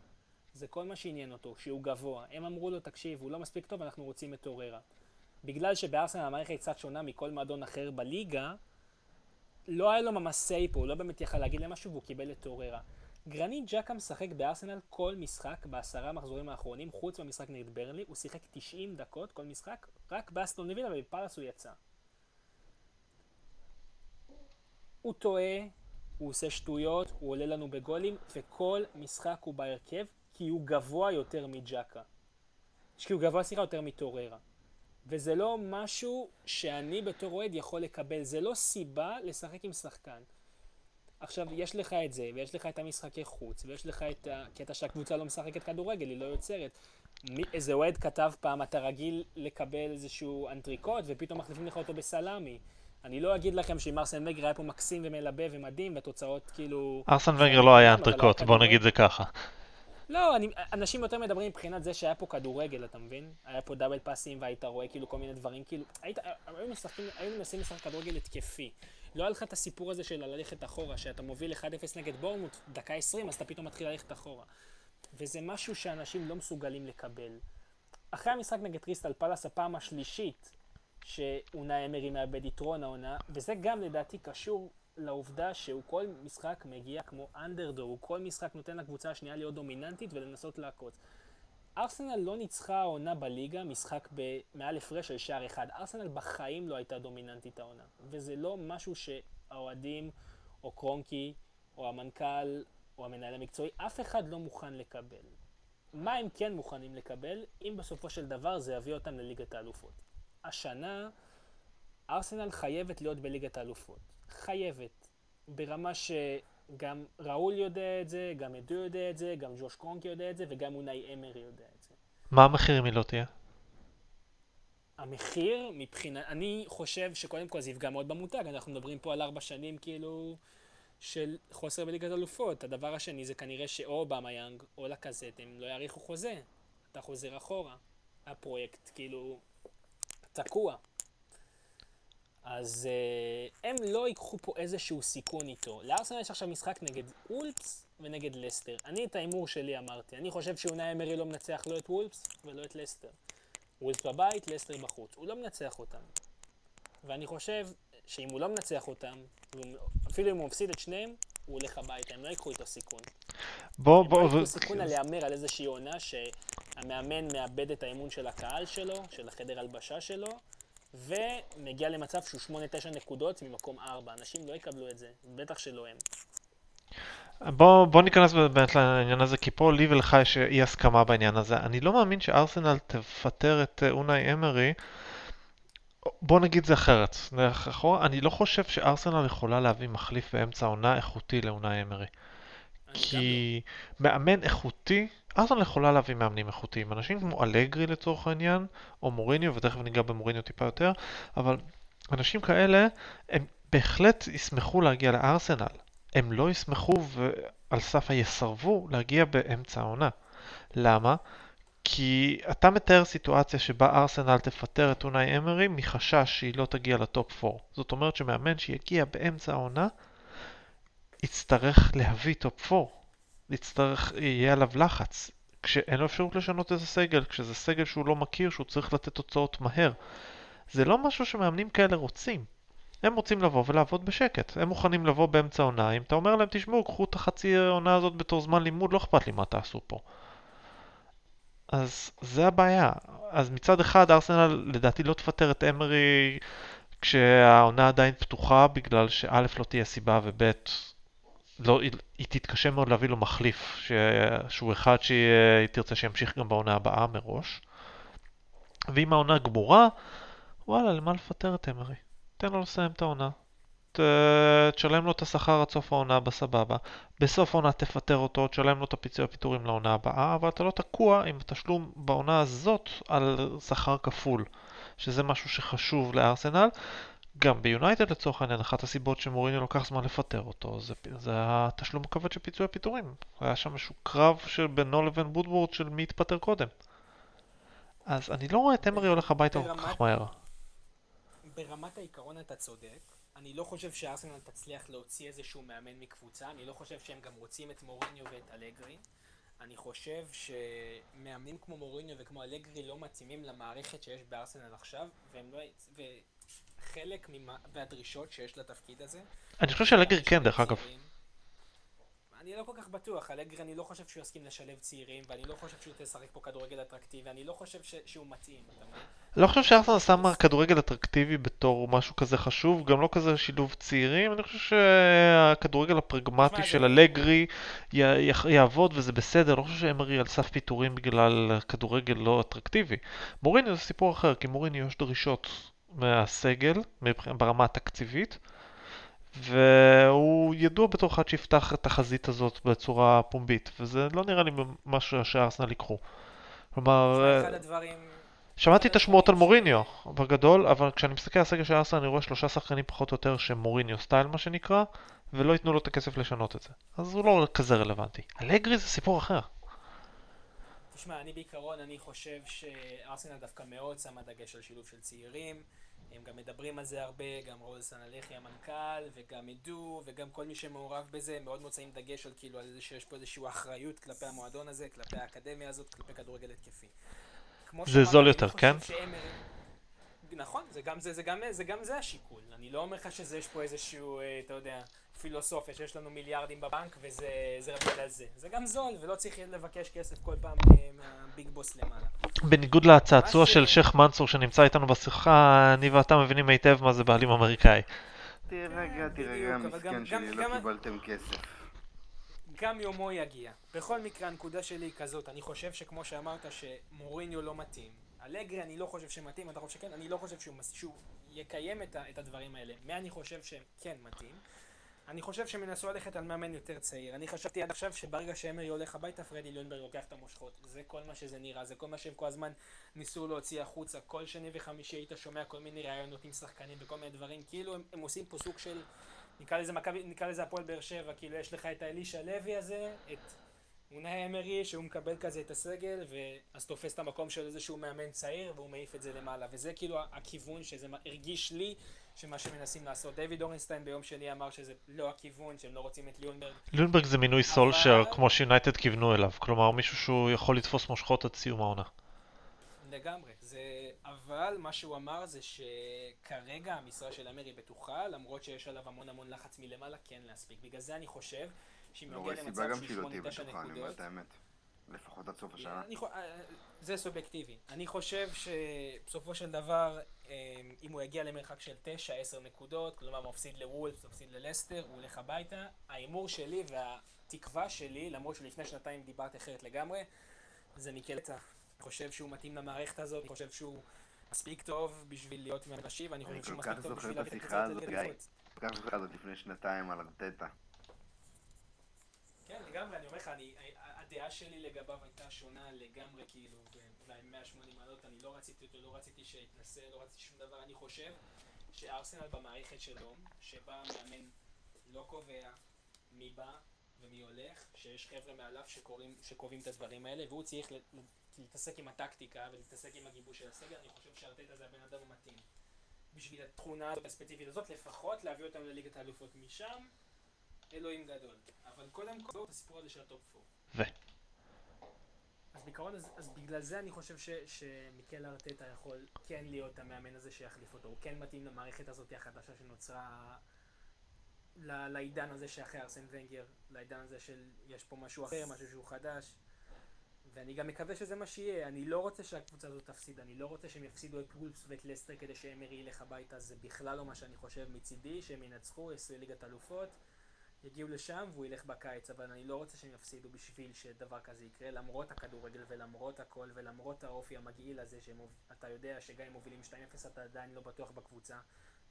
זה כל מה שעניין אותו, שהוא גבוה. הם אמרו לו, תקשיב, הוא לא מספיק טוב, אנחנו רוצים את טוררה. בגלל שבארסנל המערכת קצת שונה מכל מועדון אחר בליגה, לא היה לו ממש סיי פה, הוא לא באמת יכל להגיד להם משהו והוא קיבל את טוררה. גרנית ג'קה משחק בארסנל כל משחק בעשרה מחזורים האחרונים, חוץ מהמשחק נגד ברנלי, הוא שיחק 90 דקות כל משחק, רק באסטון וילה ובפאלאס הוא יצא. הוא טועה, הוא עושה שטויות, הוא עולה לנו בגולים, וכל משחק הוא בהרכב, כי הוא גבוה יותר מג'קה. כי הוא גבוה, סליחה, יותר מטוררה. וזה לא משהו שאני בתור אוהד יכול לקבל, זה לא סיבה לשחק עם שחקן. עכשיו, יש לך את זה, ויש לך את המשחקי חוץ, ויש לך את הקטע שהקבוצה לא משחקת כדורגל, היא לא יוצרת. מי, איזה אוהד כתב פעם, אתה רגיל לקבל איזשהו אנטריקוט, ופתאום מחליפים לך אותו בסלאמי. אני לא אגיד לכם שאם ארסן וגר היה פה מקסים ומלבב ומדהים, והתוצאות כאילו... ארסן ונגר לא היה אנטריקוט, בוא הכדורגל- נגיד זה ככה. לא, אני, אנשים יותר מדברים מבחינת זה שהיה פה כדורגל, אתה מבין? היה פה דאבל פאסים והיית רואה כאילו כל מיני דברים, כאילו, היית, היו מנסים לשחק כדורגל התקפי. לא היה לך את הסיפור הזה של ללכת אחורה, שאתה מוביל 1-0 נגד בורנמוט, דקה 20, אז אתה פתאום מתחיל ללכת אחורה. וזה משהו שאנשים לא מסוגלים לקבל. אחרי המשחק נגד קריסטל פלאס, הפעם השלישית שאונאי אמרי מאבד יתרון העונה, וזה גם לדעתי קשור לעובדה שהוא כל משחק מגיע כמו אנדרדור, הוא כל משחק נותן לקבוצה השנייה להיות דומיננטית ולנסות לעקוץ. ארסנל לא ניצחה העונה בליגה משחק מעל הפרש של שער אחד. ארסנל בחיים לא הייתה דומיננטית העונה. וזה לא משהו שהאוהדים, או קרונקי, או המנכ"ל, או המנהל המקצועי, אף אחד לא מוכן לקבל. מה הם כן מוכנים לקבל, אם בסופו של דבר זה יביא אותם לליגת האלופות. השנה, ארסנל חייבת להיות בליגת האלופות. חייבת. ברמה שגם ראול יודע את זה, גם אדו יודע את זה, גם ג'וש קרונקי יודע את זה, וגם אונאי אמרי יודע את זה. מה המחיר אם היא לא תהיה? המחיר, מבחינה... אני חושב שקודם כל זה יפגע מאוד במותג, אנחנו מדברים פה על ארבע שנים כאילו של חוסר בליגת אלופות. הדבר השני זה כנראה שאו יאנג או לקזט הם לא יאריכו חוזה. אתה חוזר אחורה. הפרויקט כאילו תקוע. אז uh, הם לא ייקחו פה איזשהו סיכון איתו. לארסנל יש עכשיו משחק נגד וולפס ונגד לסטר. אני את ההימור שלי אמרתי. אני חושב שאונאי אמרי לא מנצח לא את וולפס ולא את לסטר. וולפס בבית, לסטר בחוץ. הוא לא מנצח אותם. ואני חושב שאם הוא לא מנצח אותם, אפילו אם הוא מפסיד את שניהם, הוא הולך הביתה. הם לא ייקחו איתו סיכון. בוא, הם בוא, לא ייקחו סיכון על להמר על איזושהי עונה שהמאמן מאבד את האמון של הקהל שלו, של החדר הלבשה שלו, ומגיע למצב שהוא 8-9 נקודות ממקום 4. אנשים לא יקבלו את זה, בטח שלא הם. בוא, בוא ניכנס באמת לעניין הזה, כי פה לי ולך יש אי הסכמה בעניין הזה. אני לא מאמין שארסנל תפטר את אה, אונאי אמרי. בוא נגיד זה אחרת, דרך אחורה, אני לא חושב שארסנל יכולה להביא מחליף באמצע העונה איכותי לאונאי אמרי. גם לא. כי מאמן איכותי ארסנל יכולה להביא מאמנים איכותיים, אנשים כמו אלגרי לצורך העניין, או מוריניו, ותכף ניגע במוריניו טיפה יותר, אבל אנשים כאלה, הם בהחלט ישמחו להגיע לארסנל. הם לא ישמחו ועל סף יסרבו להגיע באמצע העונה. למה? כי אתה מתאר סיטואציה שבה ארסנל תפטר את אונאי אמרי מחשש שהיא לא תגיע לטופ 4. זאת אומרת שמאמן שיגיע באמצע העונה יצטרך להביא טופ 4. יצטרך, יהיה עליו לחץ. כשאין לו אפשרות לשנות איזה סגל, כשזה סגל שהוא לא מכיר, שהוא צריך לתת תוצאות מהר. זה לא משהו שמאמנים כאלה רוצים. הם רוצים לבוא ולעבוד בשקט. הם מוכנים לבוא באמצע העונה. אם אתה אומר להם, תשמעו, קחו את החצי העונה הזאת בתור זמן לימוד, לא אכפת לי מה תעשו פה. אז זה הבעיה. אז מצד אחד, ארסנל לדעתי לא תפטר את אמרי כשהעונה עדיין פתוחה, בגלל שא' לא תהיה סיבה וב' לא, היא, היא תתקשה מאוד להביא לו מחליף, ש... שהוא אחד שהיא תרצה שימשיך גם בעונה הבאה מראש. ואם העונה גמורה, וואלה, למה לפטר את אמרי? תן לו לסיים את העונה. ת... תשלם לו את השכר עד סוף העונה בסבבה. בסוף העונה תפטר אותו, תשלם לו את הפיצוי הפיטורים לעונה הבאה, אבל אתה לא תקוע עם התשלום בעונה הזאת על שכר כפול, שזה משהו שחשוב לארסנל. גם ביונייטד לצורך העניין, אחת הסיבות שמוריני לוקח זמן לפטר אותו, זה, זה התשלום הכבד של פיצוי הפיטורים. היה שם איזשהו קרב בינו לבין וודוורד של מי יתפטר קודם. אז אני לא רואה את אמרי הולך הביתה כל כך מהר. ברמת העיקרון אתה צודק. אני לא חושב שארסנל תצליח להוציא איזשהו מאמן מקבוצה, אני לא חושב שהם גם רוצים את מוריניו ואת אלגרי. אני חושב שמאמנים כמו מוריניו וכמו אלגרי לא מתאימים למערכת שיש בארסנל עכשיו, והם לא... וחלק ממה... מהדרישות שיש לתפקיד הזה... אני חושב שאלגרי כן, דרך אגב. אני לא כל כך בטוח, אלגרי אני לא חושב שהוא יסכים לשלב צעירים, ואני לא חושב שהוא תשחק פה כדורגל אטרקטיבי, אני לא חושב ש... שהוא מתאים? לא חושב שארסנל שמה כדורגל אטרקטיבי בתור משהו כזה חשוב, גם לא כזה שילוב צעירים, אני חושב שהכדורגל הפרגמטי של אלגרי י... י... יעבוד וזה בסדר, לא חושב שאמרי על סף פיטורים בגלל כדורגל לא אטרקטיבי. מוריני זה סיפור אחר, כי מוריני יש דרישות מהסגל ברמה התקציבית. והוא ידוע בתור אחד שיפתח את החזית הזאת בצורה פומבית, וזה לא נראה לי משהו שארסנל ייקחו. כלומר, הדברים... שמעתי את השמועות על מוריניו בגדול, אבל כשאני מסתכל על הסגל של ארסנל אני רואה שלושה שחקנים פחות או יותר שהם מוריניו סטייל מה שנקרא, ולא ייתנו לו את הכסף לשנות את זה. אז הוא לא כזה רלוונטי. אלגרי זה סיפור אחר. תשמע, אני בעיקרון, אני חושב שארסנל דווקא מאוד שמה דגש על שילוב של צעירים. הם גם מדברים על זה הרבה, גם רול סנלחי המנכ"ל, וגם עדו, וגם כל מי שמעורב בזה, הם מאוד מוצאים דגש על כאילו על זה שיש פה איזושהי אחריות כלפי המועדון הזה, כלפי האקדמיה הזאת, כלפי כדורגל התקפי. זה זול יותר, כן? שאמר... נכון, זה גם זה, זה גם זה, גם זה השיקול. אני לא אומר לך שזה יש פה איזשהו, אה, אתה יודע, פילוסופיה שיש לנו מיליארדים בבנק וזה בגלל זה. זה גם זול, ולא צריך לבקש כסף כל פעם אה, מהביג בוס למעלה. בניגוד לצעצוע של שייח' מנסור שנמצא איתנו בשיחה, אני ואתה מבינים היטב מה זה בעלים אמריקאי. תירגע, תירגע, מסכן שלי, לא קיבלתם כסף. גם יומו יגיע. בכל מקרה, הנקודה שלי היא כזאת, אני חושב שכמו שאמרת שמוריניו לא מתאים. אלגרי אני לא חושב שמתאים, אתה חושב שכן? אני לא חושב שהוא, שהוא יקיים את, את הדברים האלה. מה אני חושב שהם כן מתאים? אני חושב שהם ינסו ללכת על מאמן יותר צעיר. אני חשבתי עד עכשיו שברגע שאמרי הולך הביתה, פרדי ליונברג לוקח את המושכות. זה כל מה שזה נראה, זה כל מה שהם כל הזמן ניסו להוציא החוצה. כל שני וחמישי היית שומע כל מיני ראיונות עם שחקנים וכל מיני דברים. כאילו הם, הם עושים פה סוג של, נקרא לזה מכבי, נקרא לזה הפועל באר שבע. כאילו יש לך את האלישע לוי הזה, את אונאי אמרי, שהוא מקבל כזה את הסגל, ואז תופס את המקום של איזשהו מאמן צעיר, והוא מעיף את זה למעלה. וזה כאילו הכיוון שזה הרגיש לי. שמה שמנסים לעשות. דיוויד אורנסטיין ביום שני אמר שזה לא הכיוון, שהם לא רוצים את ליונברג. ליונברג זה מינוי אבל... סולשר, כמו שיונייטד כיוונו אליו. כלומר, מישהו שהוא יכול לתפוס מושכות עד סיום העונה. לגמרי. זה... אבל מה שהוא אמר זה שכרגע המשרה של אמרי בטוחה, למרות שיש עליו המון המון לחץ מלמעלה, כן להספיק. בגלל זה אני חושב שאם יגיע למצב של 8-9 נקודות... לפחות עד סוף השנה. אה, זה סובייקטיבי. אני חושב שבסופו של דבר, אם הוא יגיע למרחק של 9-10 נקודות, כלומר מפסיד לוולף, מפסיד ללסטר, הוא הולך הביתה. ההימור שלי והתקווה שלי, למרות שלפני שנתיים דיברתי אחרת לגמרי, זה מיקלצה. אני חושב שהוא מתאים למערכת הזאת, אני חושב שהוא מספיק טוב בשביל להיות מהראשי, ואני חושב שהוא מספיק טוב בשביל להביא את הקבוצה לליגת אני כל כך זוכר את זה לפני שנתיים על ארטטה. כן, לגמרי, אני אומר לך, הדעה שלי לגביו הייתה שונה לגמרי, כאילו, ב-180 מעלות, אני לא רציתי אותו, לא רציתי שיתנסה, לא רציתי שום דבר, אני חושב שארסנל במערכת שלו, שבה המאמן לא קובע מי בא ומי הולך, שיש חבר'ה מעליו שקוראים, שקובעים את הדברים האלה, והוא צריך להתעסק עם הטקטיקה ולהתעסק עם הגיבוש של הסגל, אני חושב שארטטה זה הבן אדם המתאים. בשביל התכונה הספציפית הזאת, לפחות להביא אותם לליגת האלופות משם, אלוהים גדול. אבל קודם כל, הסיפור הזה של הטופ 4. ו? אז בעיקרון, אז, אז בגלל זה אני חושב ש, שמיקל ארטטה יכול כן להיות המאמן הזה שיחליף אותו. הוא כן מתאים למערכת הזאת החדשה שנוצרה ל- לעידן הזה שאחרי ארסן ונגר, לעידן הזה של יש פה משהו אחר, משהו שהוא חדש. ואני גם מקווה שזה מה שיהיה. אני לא רוצה שהקבוצה הזאת תפסיד, אני לא רוצה שהם יפסידו את וולפס ואת לסטר כדי שאמרי ילך הביתה, זה בכלל לא מה שאני חושב מצידי, שהם ינצחו, יעשו ליגת אלופות, יגיעו לשם והוא ילך בקיץ, אבל אני לא רוצה שהם יפסידו בשביל שדבר כזה יקרה, למרות הכדורגל ולמרות הכל ולמרות האופי המגעיל הזה, שאתה יודע שגם אם מובילים 2-0 אתה עדיין לא בטוח בקבוצה,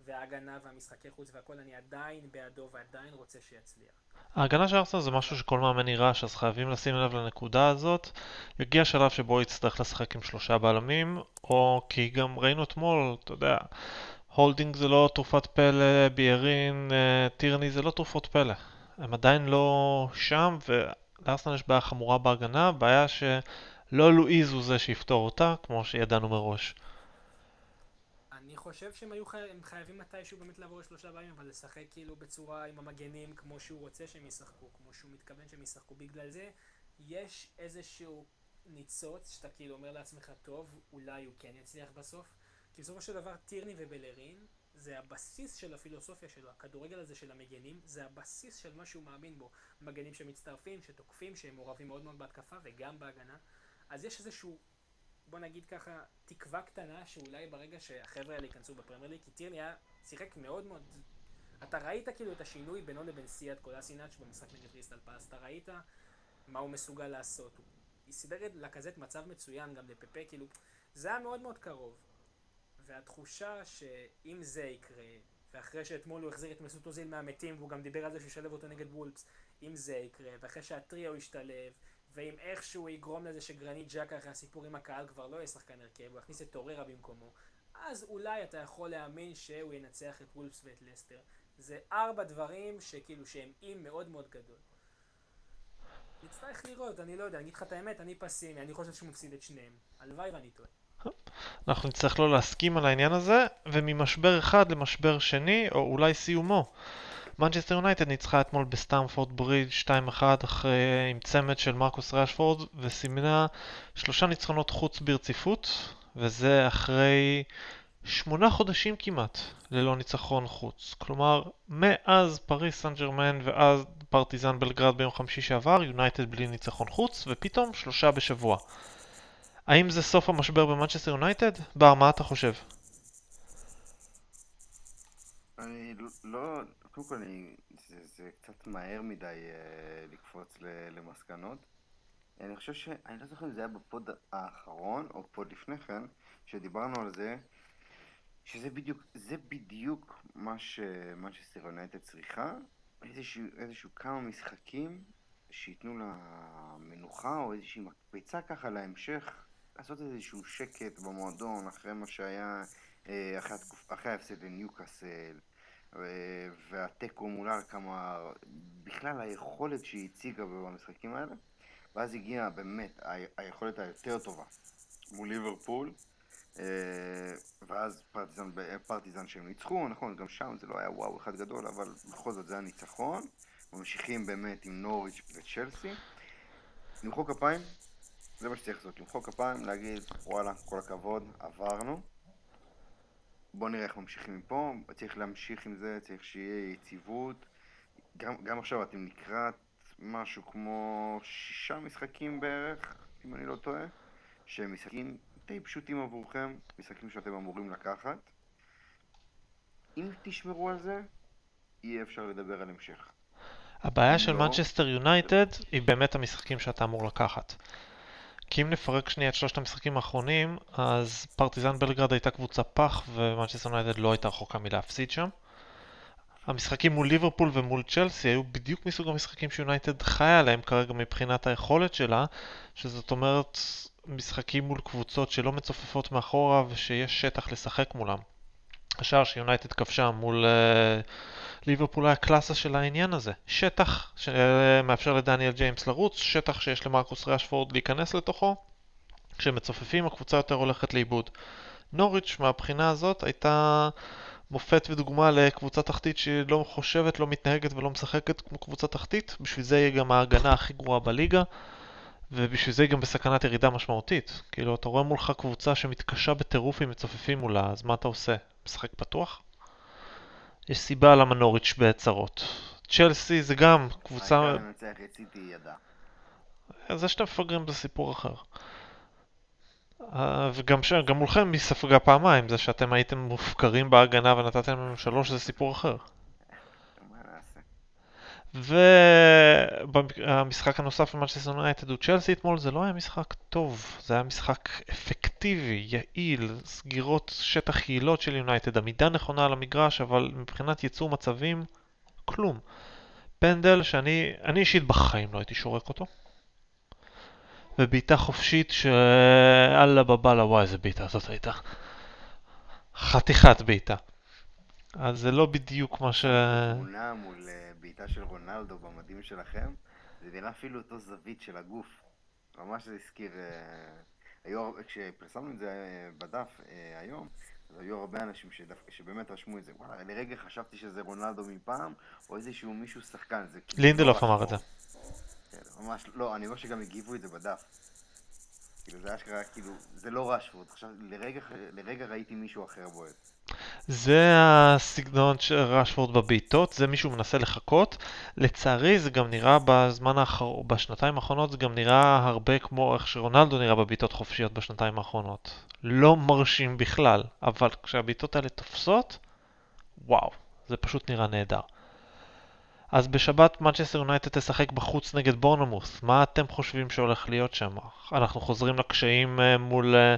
וההגנה והמשחקי חוץ והכל, אני עדיין בעדו ועדיין רוצה שיצליח. ההגנה של ארסנל זה משהו שכל מאמן נורש, אז חייבים לשים לב לנקודה הזאת. יגיע שלב שבו יצטרך לשחק עם שלושה בלמים, או כי גם ראינו אתמול, אתה יודע, הולדינג זה לא תרופת פלא, בליירין, אה, טירני זה לא תרופות פלא. הם עדיין לא שם, ולארסנל יש בעיה חמורה בהגנה, בעיה שלא לואיז הוא זה שיפתור אותה, כמו שידענו מראש. אני חושב שהם היו חי... הם חייבים מתישהו באמת לעבור לשלושה בלמים, אבל לשחק כאילו בצורה עם המגנים כמו שהוא רוצה שהם ישחקו, כמו שהוא מתכוון שהם ישחקו. בגלל זה יש איזשהו ניצוץ שאתה כאילו אומר לעצמך, טוב, אולי הוא כן יצליח בסוף. כי בסופו של דבר טירני ובלרין זה הבסיס של הפילוסופיה שלו, הכדורגל הזה של המגנים, זה הבסיס של מה שהוא מאמין בו. מגנים שמצטרפים, שתוקפים, שהם מעורבים מאוד מאוד בהתקפה וגם בהגנה. אז יש איזשהו בוא נגיד ככה, תקווה קטנה שאולי ברגע שהחבר'ה האלה ייכנסו בפרמייר ליג, כי טירני היה, שיחק מאוד מאוד... אתה ראית כאילו את השינוי בינו לבין סיאד קולאשינאץ' במשחק נגד קריסטל פאלאס, אתה ראית מה הוא מסוגל לעשות. הוא סידר לקאזט מצב מצוין גם לפפה, כאילו, זה היה מאוד מאוד קרוב. והתחושה שאם זה יקרה, ואחרי שאתמול הוא החזיר את מסוט אוזיל מהמתים, והוא גם דיבר על זה שהוא ישלב אותו נגד וולפס, אם זה יקרה, ואחרי שהטריו ישתלב, ואם איכשהו יגרום לזה שגרנית ג'קה אחרי הסיפור עם הקהל כבר לא יהיה שחקן הרכב, הוא יכניס את טוררה במקומו, אז אולי אתה יכול להאמין שהוא ינצח את וולפס ואת לסטר. זה ארבע דברים שכאילו שהם אי מאוד מאוד גדול. נצטרך לראות, אני לא יודע, אני אגיד לך את האמת, אני פסימי, אני חושב שהוא מפסיד את שניהם. הלוואי ואני טועה. אנחנו נצטרך לא להסכים על העניין הזה, וממשבר אחד למשבר שני, או אולי סיומו. מנצ'סטר יונייטד ניצחה אתמול בסטמפורד ברידג' 2-1 אחרי עם צמד של מרקוס ראשפורד וסימנה שלושה ניצחונות חוץ ברציפות וזה אחרי שמונה חודשים כמעט ללא ניצחון חוץ. כלומר, מאז פריס סן ג'רמן ואז פרטיזן בלגרד ביום חמישי שעבר, יונייטד בלי ניצחון חוץ ופתאום שלושה בשבוע. האם זה סוף המשבר במנצ'סטר יונייטד? בר, מה אתה חושב? אני לא, קודם כל זה, זה קצת מהר מדי אה, לקפוץ ל, למסקנות. אני חושב ש... אני לא זוכר אם זה היה ב pod האחרון או pod לפני כן, שדיברנו על זה, שזה בדיוק, זה בדיוק מה שמנצ'סטר יונייטד צריכה, איזשהו, איזשהו כמה משחקים שייתנו לה מנוחה או איזושהי מקפצה ככה להמשך, לעשות איזשהו שקט במועדון אחרי מה שהיה, אה, אחרי, התקופ... אחרי ההפסד לניוקאסל. והתיקו מול כמה, בכלל היכולת שהיא הציגה במשחקים האלה, ואז הגיעה באמת היכולת היותר טובה מול ליברפול, ואז פרטיזן, פרטיזן שהם ניצחו, נכון, גם שם זה לא היה וואו אחד גדול, אבל בכל זאת זה היה ניצחון, ממשיכים באמת עם נוריץ' וצ'לסי, למחוא כפיים, זה מה שצריך לעשות, למחוא כפיים, להגיד וואלה, כל הכבוד, עברנו. בוא נראה איך ממשיכים מפה, צריך להמשיך עם זה, צריך שיהיה יציבות. גם, גם עכשיו אתם לקראת משהו כמו שישה משחקים בערך, אם אני לא טועה, שהם משחקים די פשוטים עבורכם, משחקים שאתם אמורים לקחת. אם תשמרו על זה, יהיה אפשר לדבר על המשך. הבעיה של לא. מנצ'סטר יונייטד היא באמת המשחקים שאתה אמור לקחת. כי אם נפרק שנייה את שלושת המשחקים האחרונים, אז פרטיזן בלגרד הייתה קבוצה פח ומנצ'סטר יונייטד לא הייתה רחוקה מלהפסיד שם. המשחקים מול ליברפול ומול צ'לסי היו בדיוק מסוג המשחקים שיונייטד חיה עליהם כרגע מבחינת היכולת שלה, שזאת אומרת משחקים מול קבוצות שלא מצטופפות מאחורה ושיש שטח לשחק מולם. השער שיונייטד כבשה מול uh, ליברפול היה קלאסה של העניין הזה. שטח שמאפשר לדניאל ג'יימס לרוץ, שטח שיש למרקוס ראשפורד להיכנס לתוכו. כשמצופפים הקבוצה יותר הולכת לאיבוד. נוריץ' מהבחינה הזאת הייתה מופת ודוגמה לקבוצה תחתית שלא חושבת, לא מתנהגת ולא משחקת כמו קבוצה תחתית. בשביל זה היא גם ההגנה הכי גרועה בליגה. ובשביל זה היא גם בסכנת ירידה משמעותית. כאילו, אתה רואה מולך קבוצה שמתקשה בטירוף אם מצופפים מולה, אז מה אתה עושה? משחק פתוח? יש סיבה למה נוריץ' בצרות. צ'לסי זה גם קבוצה... זה שאתם מפגרים זה סיפור אחר. אה, וגם ש... גם מולכם היא ספגה פעמיים, זה שאתם הייתם מופקרים בהגנה ונתתם לנו שלוש זה סיפור אחר. והמשחק הנוסף במנצ'סטר יונייטד הוא צ'לסי אתמול, זה לא היה משחק טוב, זה היה משחק אפקטיבי, יעיל, סגירות שטח יעילות של יונייטד, עמידה נכונה על המגרש, אבל מבחינת ייצור מצבים, כלום. פנדל שאני אני אישית בחיים לא הייתי שורק אותו. ובעיטה חופשית שאללה בבאללה, וואי איזה בעיטה זאת הייתה. חתיכת בעיטה. אז זה לא בדיוק מה ש... תמונה מול אה, בעיטה של רונלדו במדים שלכם, זה נראה אפילו אותו זווית של הגוף. ממש זה הזכיר... אה, היו, כשפרסמנו את זה אה, בדף אה, היום, אז היו הרבה אנשים שדווקא, שבאמת רשמו את זה. וואלה, לרגע חשבתי שזה רונלדו מפעם, או איזשהו מישהו שחקן. כאילו לינדלוף לא אמר את זה. כן, ממש, לא, אני אומר שגם הגיבו את זה בדף. כאילו זה אשכרה, כאילו, זה לא רשפורד. עכשיו, לרגע, לרגע ראיתי מישהו אחר בועט. זה הסגנון של רשפורד בבעיטות, זה מישהו מנסה לחכות. לצערי זה גם נראה בזמן האחרון, בשנתיים האחרונות זה גם נראה הרבה כמו איך שרונלדו נראה בבעיטות חופשיות בשנתיים האחרונות. לא מרשים בכלל, אבל כשהבעיטות האלה תופסות, וואו, זה פשוט נראה נהדר. אז בשבת מנצ'סטר יונייטד תשחק בחוץ נגד בורנמוס. מה אתם חושבים שהולך להיות שם? אנחנו חוזרים לקשיים אה, מול אה,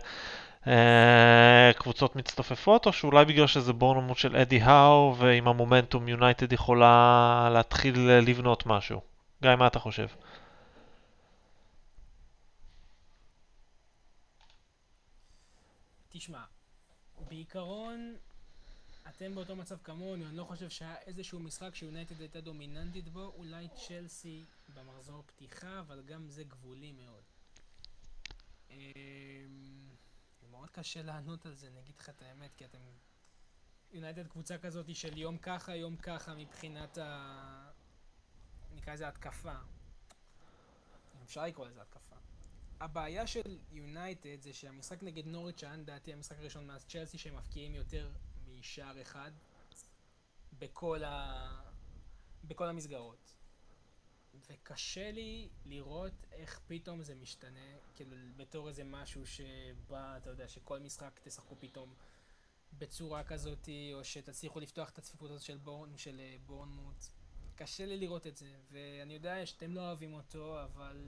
קבוצות מצטופפות, או שאולי בגלל שזה בורנמוס של אדי האו, ועם המומנטום יונייטד יכולה להתחיל אה, לבנות משהו? גיא, מה אתה חושב? תשמע, בעיקרון, אתם באותו מצב כמוני, אני לא חושב שהיה איזשהו משחק שיונייטד הייתה דומיננטית בו, אולי צ'לסי במחזור פתיחה, אבל גם זה גבולי מאוד. מאוד קשה לענות על זה, אני אגיד לך את האמת, כי אתם... יונייטד קבוצה כזאת של יום ככה, יום ככה, מבחינת ה... נקרא לזה התקפה. אפשר לקרוא לזה התקפה. הבעיה של יונייטד זה שהמשחק נגד נוריץ' היה לדעתי המשחק הראשון מאז צ'לסי שהם מפקיעים יותר משער אחד בכל, ה... בכל המסגרות. וקשה לי לראות איך פתאום זה משתנה, כאילו בתור איזה משהו שבא, אתה יודע, שכל משחק תשחקו פתאום בצורה כזאת, או שתצליחו לפתוח את הצפיפות הזאת של, בורן, של אה, בורנמוט. קשה לי לראות את זה, ואני יודע שאתם לא אוהבים אותו, אבל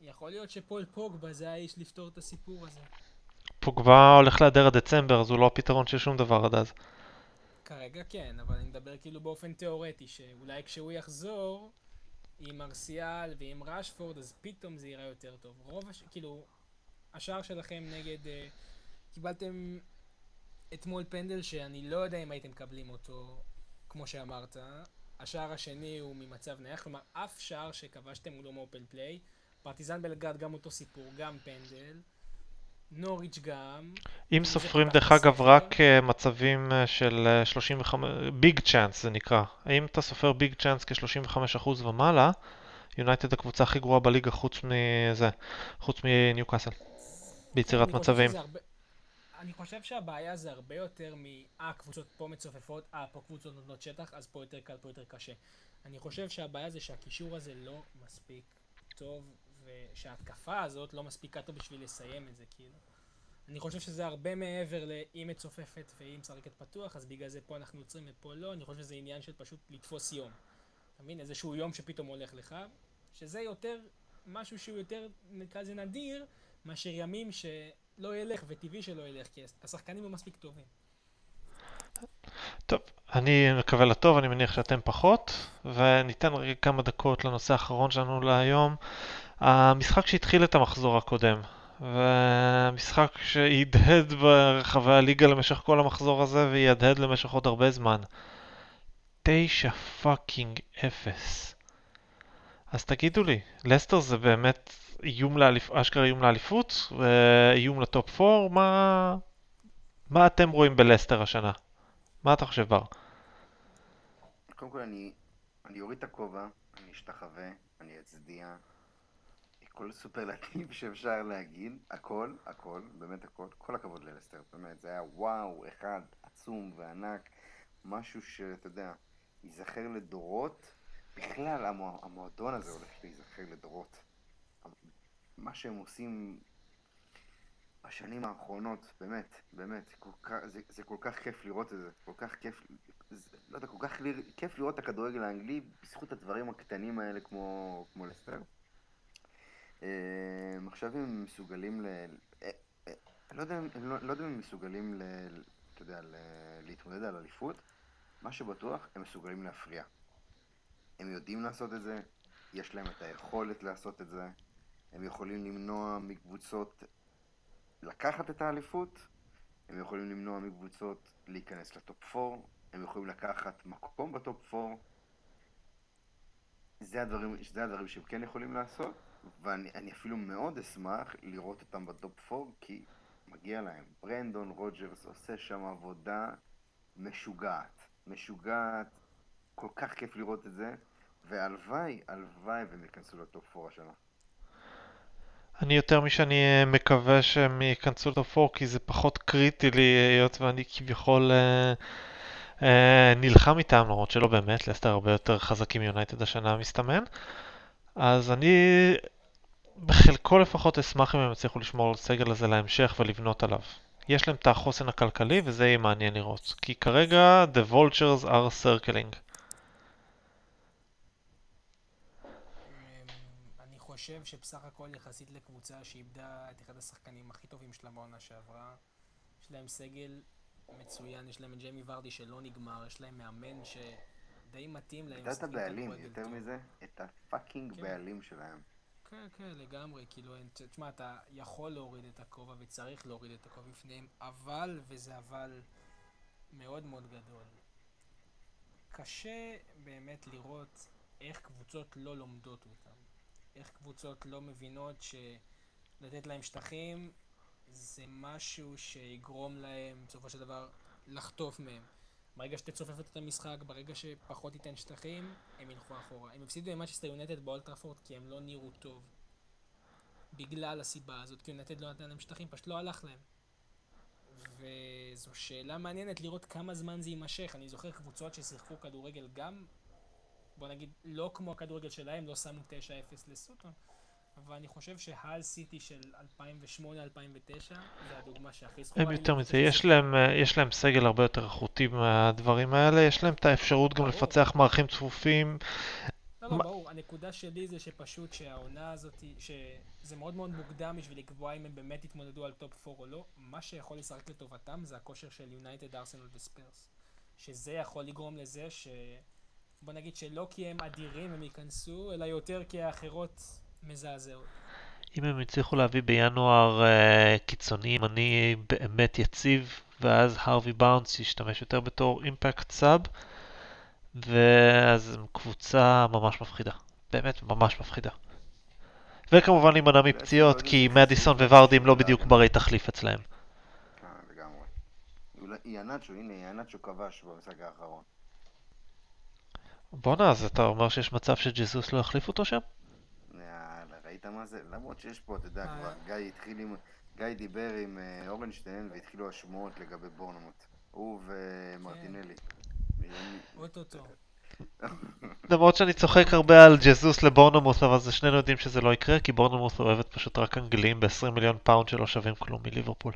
יכול להיות שפול פוגבה זה האיש לפתור את הסיפור הזה. פוגבה הולך להיעדר עד דצמבר, אז הוא לא הפתרון של שום דבר עד אז. כרגע כן, אבל אני מדבר כאילו באופן תיאורטי, שאולי כשהוא יחזור עם מרסיאל ועם רשפורד, אז פתאום זה ייראה יותר טוב. רוב הש... כאילו, השער שלכם נגד... אה, קיבלתם אתמול פנדל שאני לא יודע אם הייתם מקבלים אותו, כמו שאמרת. השער השני הוא ממצב נייח, כלומר אף שער שכבשתם הוא לא מ open play. פרטיזן בלגרד גם אותו סיפור, גם פנדל. נוריץ' גם. אם סופרים דרך אגב. רק אה, מצבים אה, של אה, 35, big chance זה נקרא. האם אתה סופר big chance כ-35% ומעלה, יונייטד הקבוצה הכי גרועה בליגה חוץ מזה, חוץ מניוקאסל, ביצירת מצבים. אני חושב שהבעיה זה הרבה יותר מ... אה, קבוצות פה מצופפות, אה, פה קבוצות נותנות שטח, אז פה יותר קל, פה יותר קשה. אני חושב שהבעיה זה שהקישור הזה לא מספיק טוב, ושההתקפה הזאת לא מספיקה טוב בשביל לסיים את זה, כאילו. אני חושב שזה הרבה מעבר לאם מצופפת והיא משחקת פתוח, אז בגלל זה פה אנחנו עוצרים ופה לא, אני חושב שזה עניין של פשוט לתפוס יום. אתה מבין? איזשהו יום שפתאום הולך לך, שזה יותר משהו שהוא יותר, נקרא לזה נדיר, מאשר ימים שלא ילך וטבעי שלא ילך, כי השחקנים לא מספיק טובים. טוב, אני מקווה לטוב, אני מניח שאתם פחות, וניתן רגע כמה דקות לנושא האחרון שלנו להיום. המשחק שהתחיל את המחזור הקודם, ומשחק שהדהד ברחבי הליגה למשך כל המחזור הזה, ויהדהד למשך עוד הרבה זמן. תשע fucking אפס. אז תגידו לי, לסטר זה באמת איום לאליפות, אשכרה איום לאליפות? ואיום ל top 4? מה... מה אתם רואים בלסטר השנה? מה אתה חושב, בר? קודם כל אני, אני אוריד את הכובע, אני אשתחווה, אני אצדיע. כל סופרלטיב שאפשר להגיד, הכל, הכל, באמת הכל, כל הכבוד ללסטר, באמת, זה היה וואו, אחד עצום וענק, משהו שאתה יודע, ייזכר לדורות, בכלל המוע, המועדון הזה הולך להיזכר לדורות. מה שהם עושים בשנים האחרונות, באמת, באמת, כל כך, זה, זה כל כך כיף לראות את זה, כל כך כיף, זה, לא יודע, כל כך כיף לראות את הכדורגל האנגלי בזכות הדברים הקטנים האלה כמו, כמו לסטר. אה, עכשיו הם מסוגלים ל... אה, אה, לא יודע, הם לא, לא יודע אם הם מסוגלים ל... אתה יודע. להתמודד על אליפות, מה שבטוח, הם מסוגלים להפריע. הם יודעים לעשות את זה, יש להם את היכולת לעשות את זה, הם יכולים למנוע מקבוצות לקחת את האליפות, הם יכולים למנוע מקבוצות להיכנס לטופ 4, הם יכולים לקחת מקום בטופ 4. זה הדברים, זה הדברים שהם כן יכולים לעשות, ואני אפילו מאוד אשמח לראות אותם ב top 4, כי מגיע להם. ברנדון רוג'רס עושה שם עבודה משוגעת. משוגעת, כל כך כיף לראות את זה, והלוואי, הלוואי והם ייכנסו ל top 4 השנה. אני יותר משאני אה, מקווה שהם ייכנסו ל top 4 כי זה פחות קריטי לי היות ואני כביכול אה, אה, נלחם איתם למרות שלא באמת, לסטר הרבה יותר חזקים מיונייטד השנה מסתמן אז אני בחלקו לפחות אשמח אם הם יצליחו לשמור על הסגל הזה להמשך ולבנות עליו. יש להם את החוסן הכלכלי וזה יהיה מעניין לראות כי כרגע the vultures are circling אמ, אני חושב שבסך הכל יחסית לקבוצה שאיבדה את אחד השחקנים הכי טובים שלה בעונה שעברה, יש להם סגל מצוין, יש להם את ג'יימי ורדי שלא נגמר, יש להם מאמן שדי מתאים להם. אתה את הבעלים, יותר. מזה, את הפאקינג כן. בעלים שלהם. כן, כן, לגמרי, כאילו, תשמע, אתה יכול להוריד את הכובע וצריך להוריד את הכובע בפניהם, אבל, וזה אבל מאוד מאוד גדול, קשה באמת לראות איך קבוצות לא לומדות אותם. איך קבוצות לא מבינות שלתת להם שטחים זה משהו שיגרום להם בסופו של דבר לחטוף מהם. ברגע שתצופף את המשחק, ברגע שפחות תיתן שטחים, הם ילכו אחורה. הם הפסידו עם מצ'סטר יונטד באולטראפורד כי הם לא נראו טוב. בגלל הסיבה הזאת, כי יונטד לא נתן להם שטחים, פשוט לא הלך להם. וזו שאלה מעניינת לראות כמה זמן זה יימשך. אני זוכר קבוצות ששיחקו כדורגל גם, בוא נגיד, לא כמו הכדורגל שלהם, לא שמו 9-0 לסוטון, אבל אני חושב שהל סיטי של 2008-2009 זה הדוגמה שהכי זכורה. הם. יותר מזה, יש להם, אה, יש להם סגל הרבה יותר איכותי מהדברים האלה, יש להם את האפשרות גם ברור. לפצח מערכים צפופים. לא, לא, מה- ברור. הנקודה שלי זה שפשוט שהעונה הזאת, שזה מאוד מאוד מוקדם בשביל לקבוע אם הם באמת יתמודדו על top 4 או לא. מה שיכול לשחק לטובתם זה הכושר של יונייטד, ארסנל וספרס. שזה יכול לגרום לזה ש... בוא נגיד שלא כי הם אדירים הם ייכנסו, אלא יותר כי האחרות מזעזעות. אם הם יצליחו להביא בינואר אה, קיצוני ימני באמת יציב, ואז הרווי באונס ישתמש יותר בתור אימפקט סאב, ואז הם קבוצה ממש מפחידה. באמת ממש מפחידה. וכמובן להימנע מפציעות, לא כי מדיסון וורדי הם לא בדיוק ברי תחליף אצלהם. אולי- יאנצ'ו, הנה, יאנצ'ו כבש במשחק האחרון. בואנה, אז אתה אומר שיש מצב שג'זוס לא יחליף אותו שם? ראית מה זה? למרות שיש פה, אתה יודע, אה. כבר גיא התחיל עם... גיא דיבר עם אה, אורנשטיין והתחילו השמועות לגבי בורנמוט. הוא ומרטינלי. אוטוטו. למרות שאני צוחק הרבה על ג'זוס לבורנמות', אבל זה שנינו יודעים שזה לא יקרה, כי בורנמות' אוהבת פשוט רק אנגלים ב-20 מיליון פאונד שלא שווים כלום מליברפול.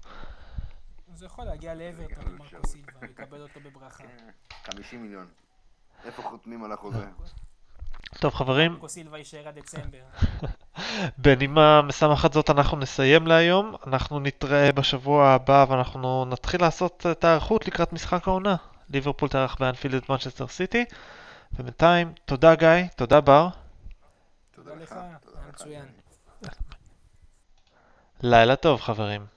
זה יכול להגיע לאברטון עם מרקו סילבה, יקבל אותו בברכה. 50 מיליון. איפה חותמים על החוזה? טוב חברים, מרקו סילבה יישאר עד דצמבר. בנימה משמחת זאת אנחנו נסיים להיום. אנחנו נתראה בשבוע הבא ואנחנו נתחיל לעשות את ההיערכות לקראת משחק העונה. ליברפול תארח באנפילד את מנצ'סטר סיטי. ובינתיים, תודה גיא, תודה בר. תודה לך. מצוין. לילה טוב חברים.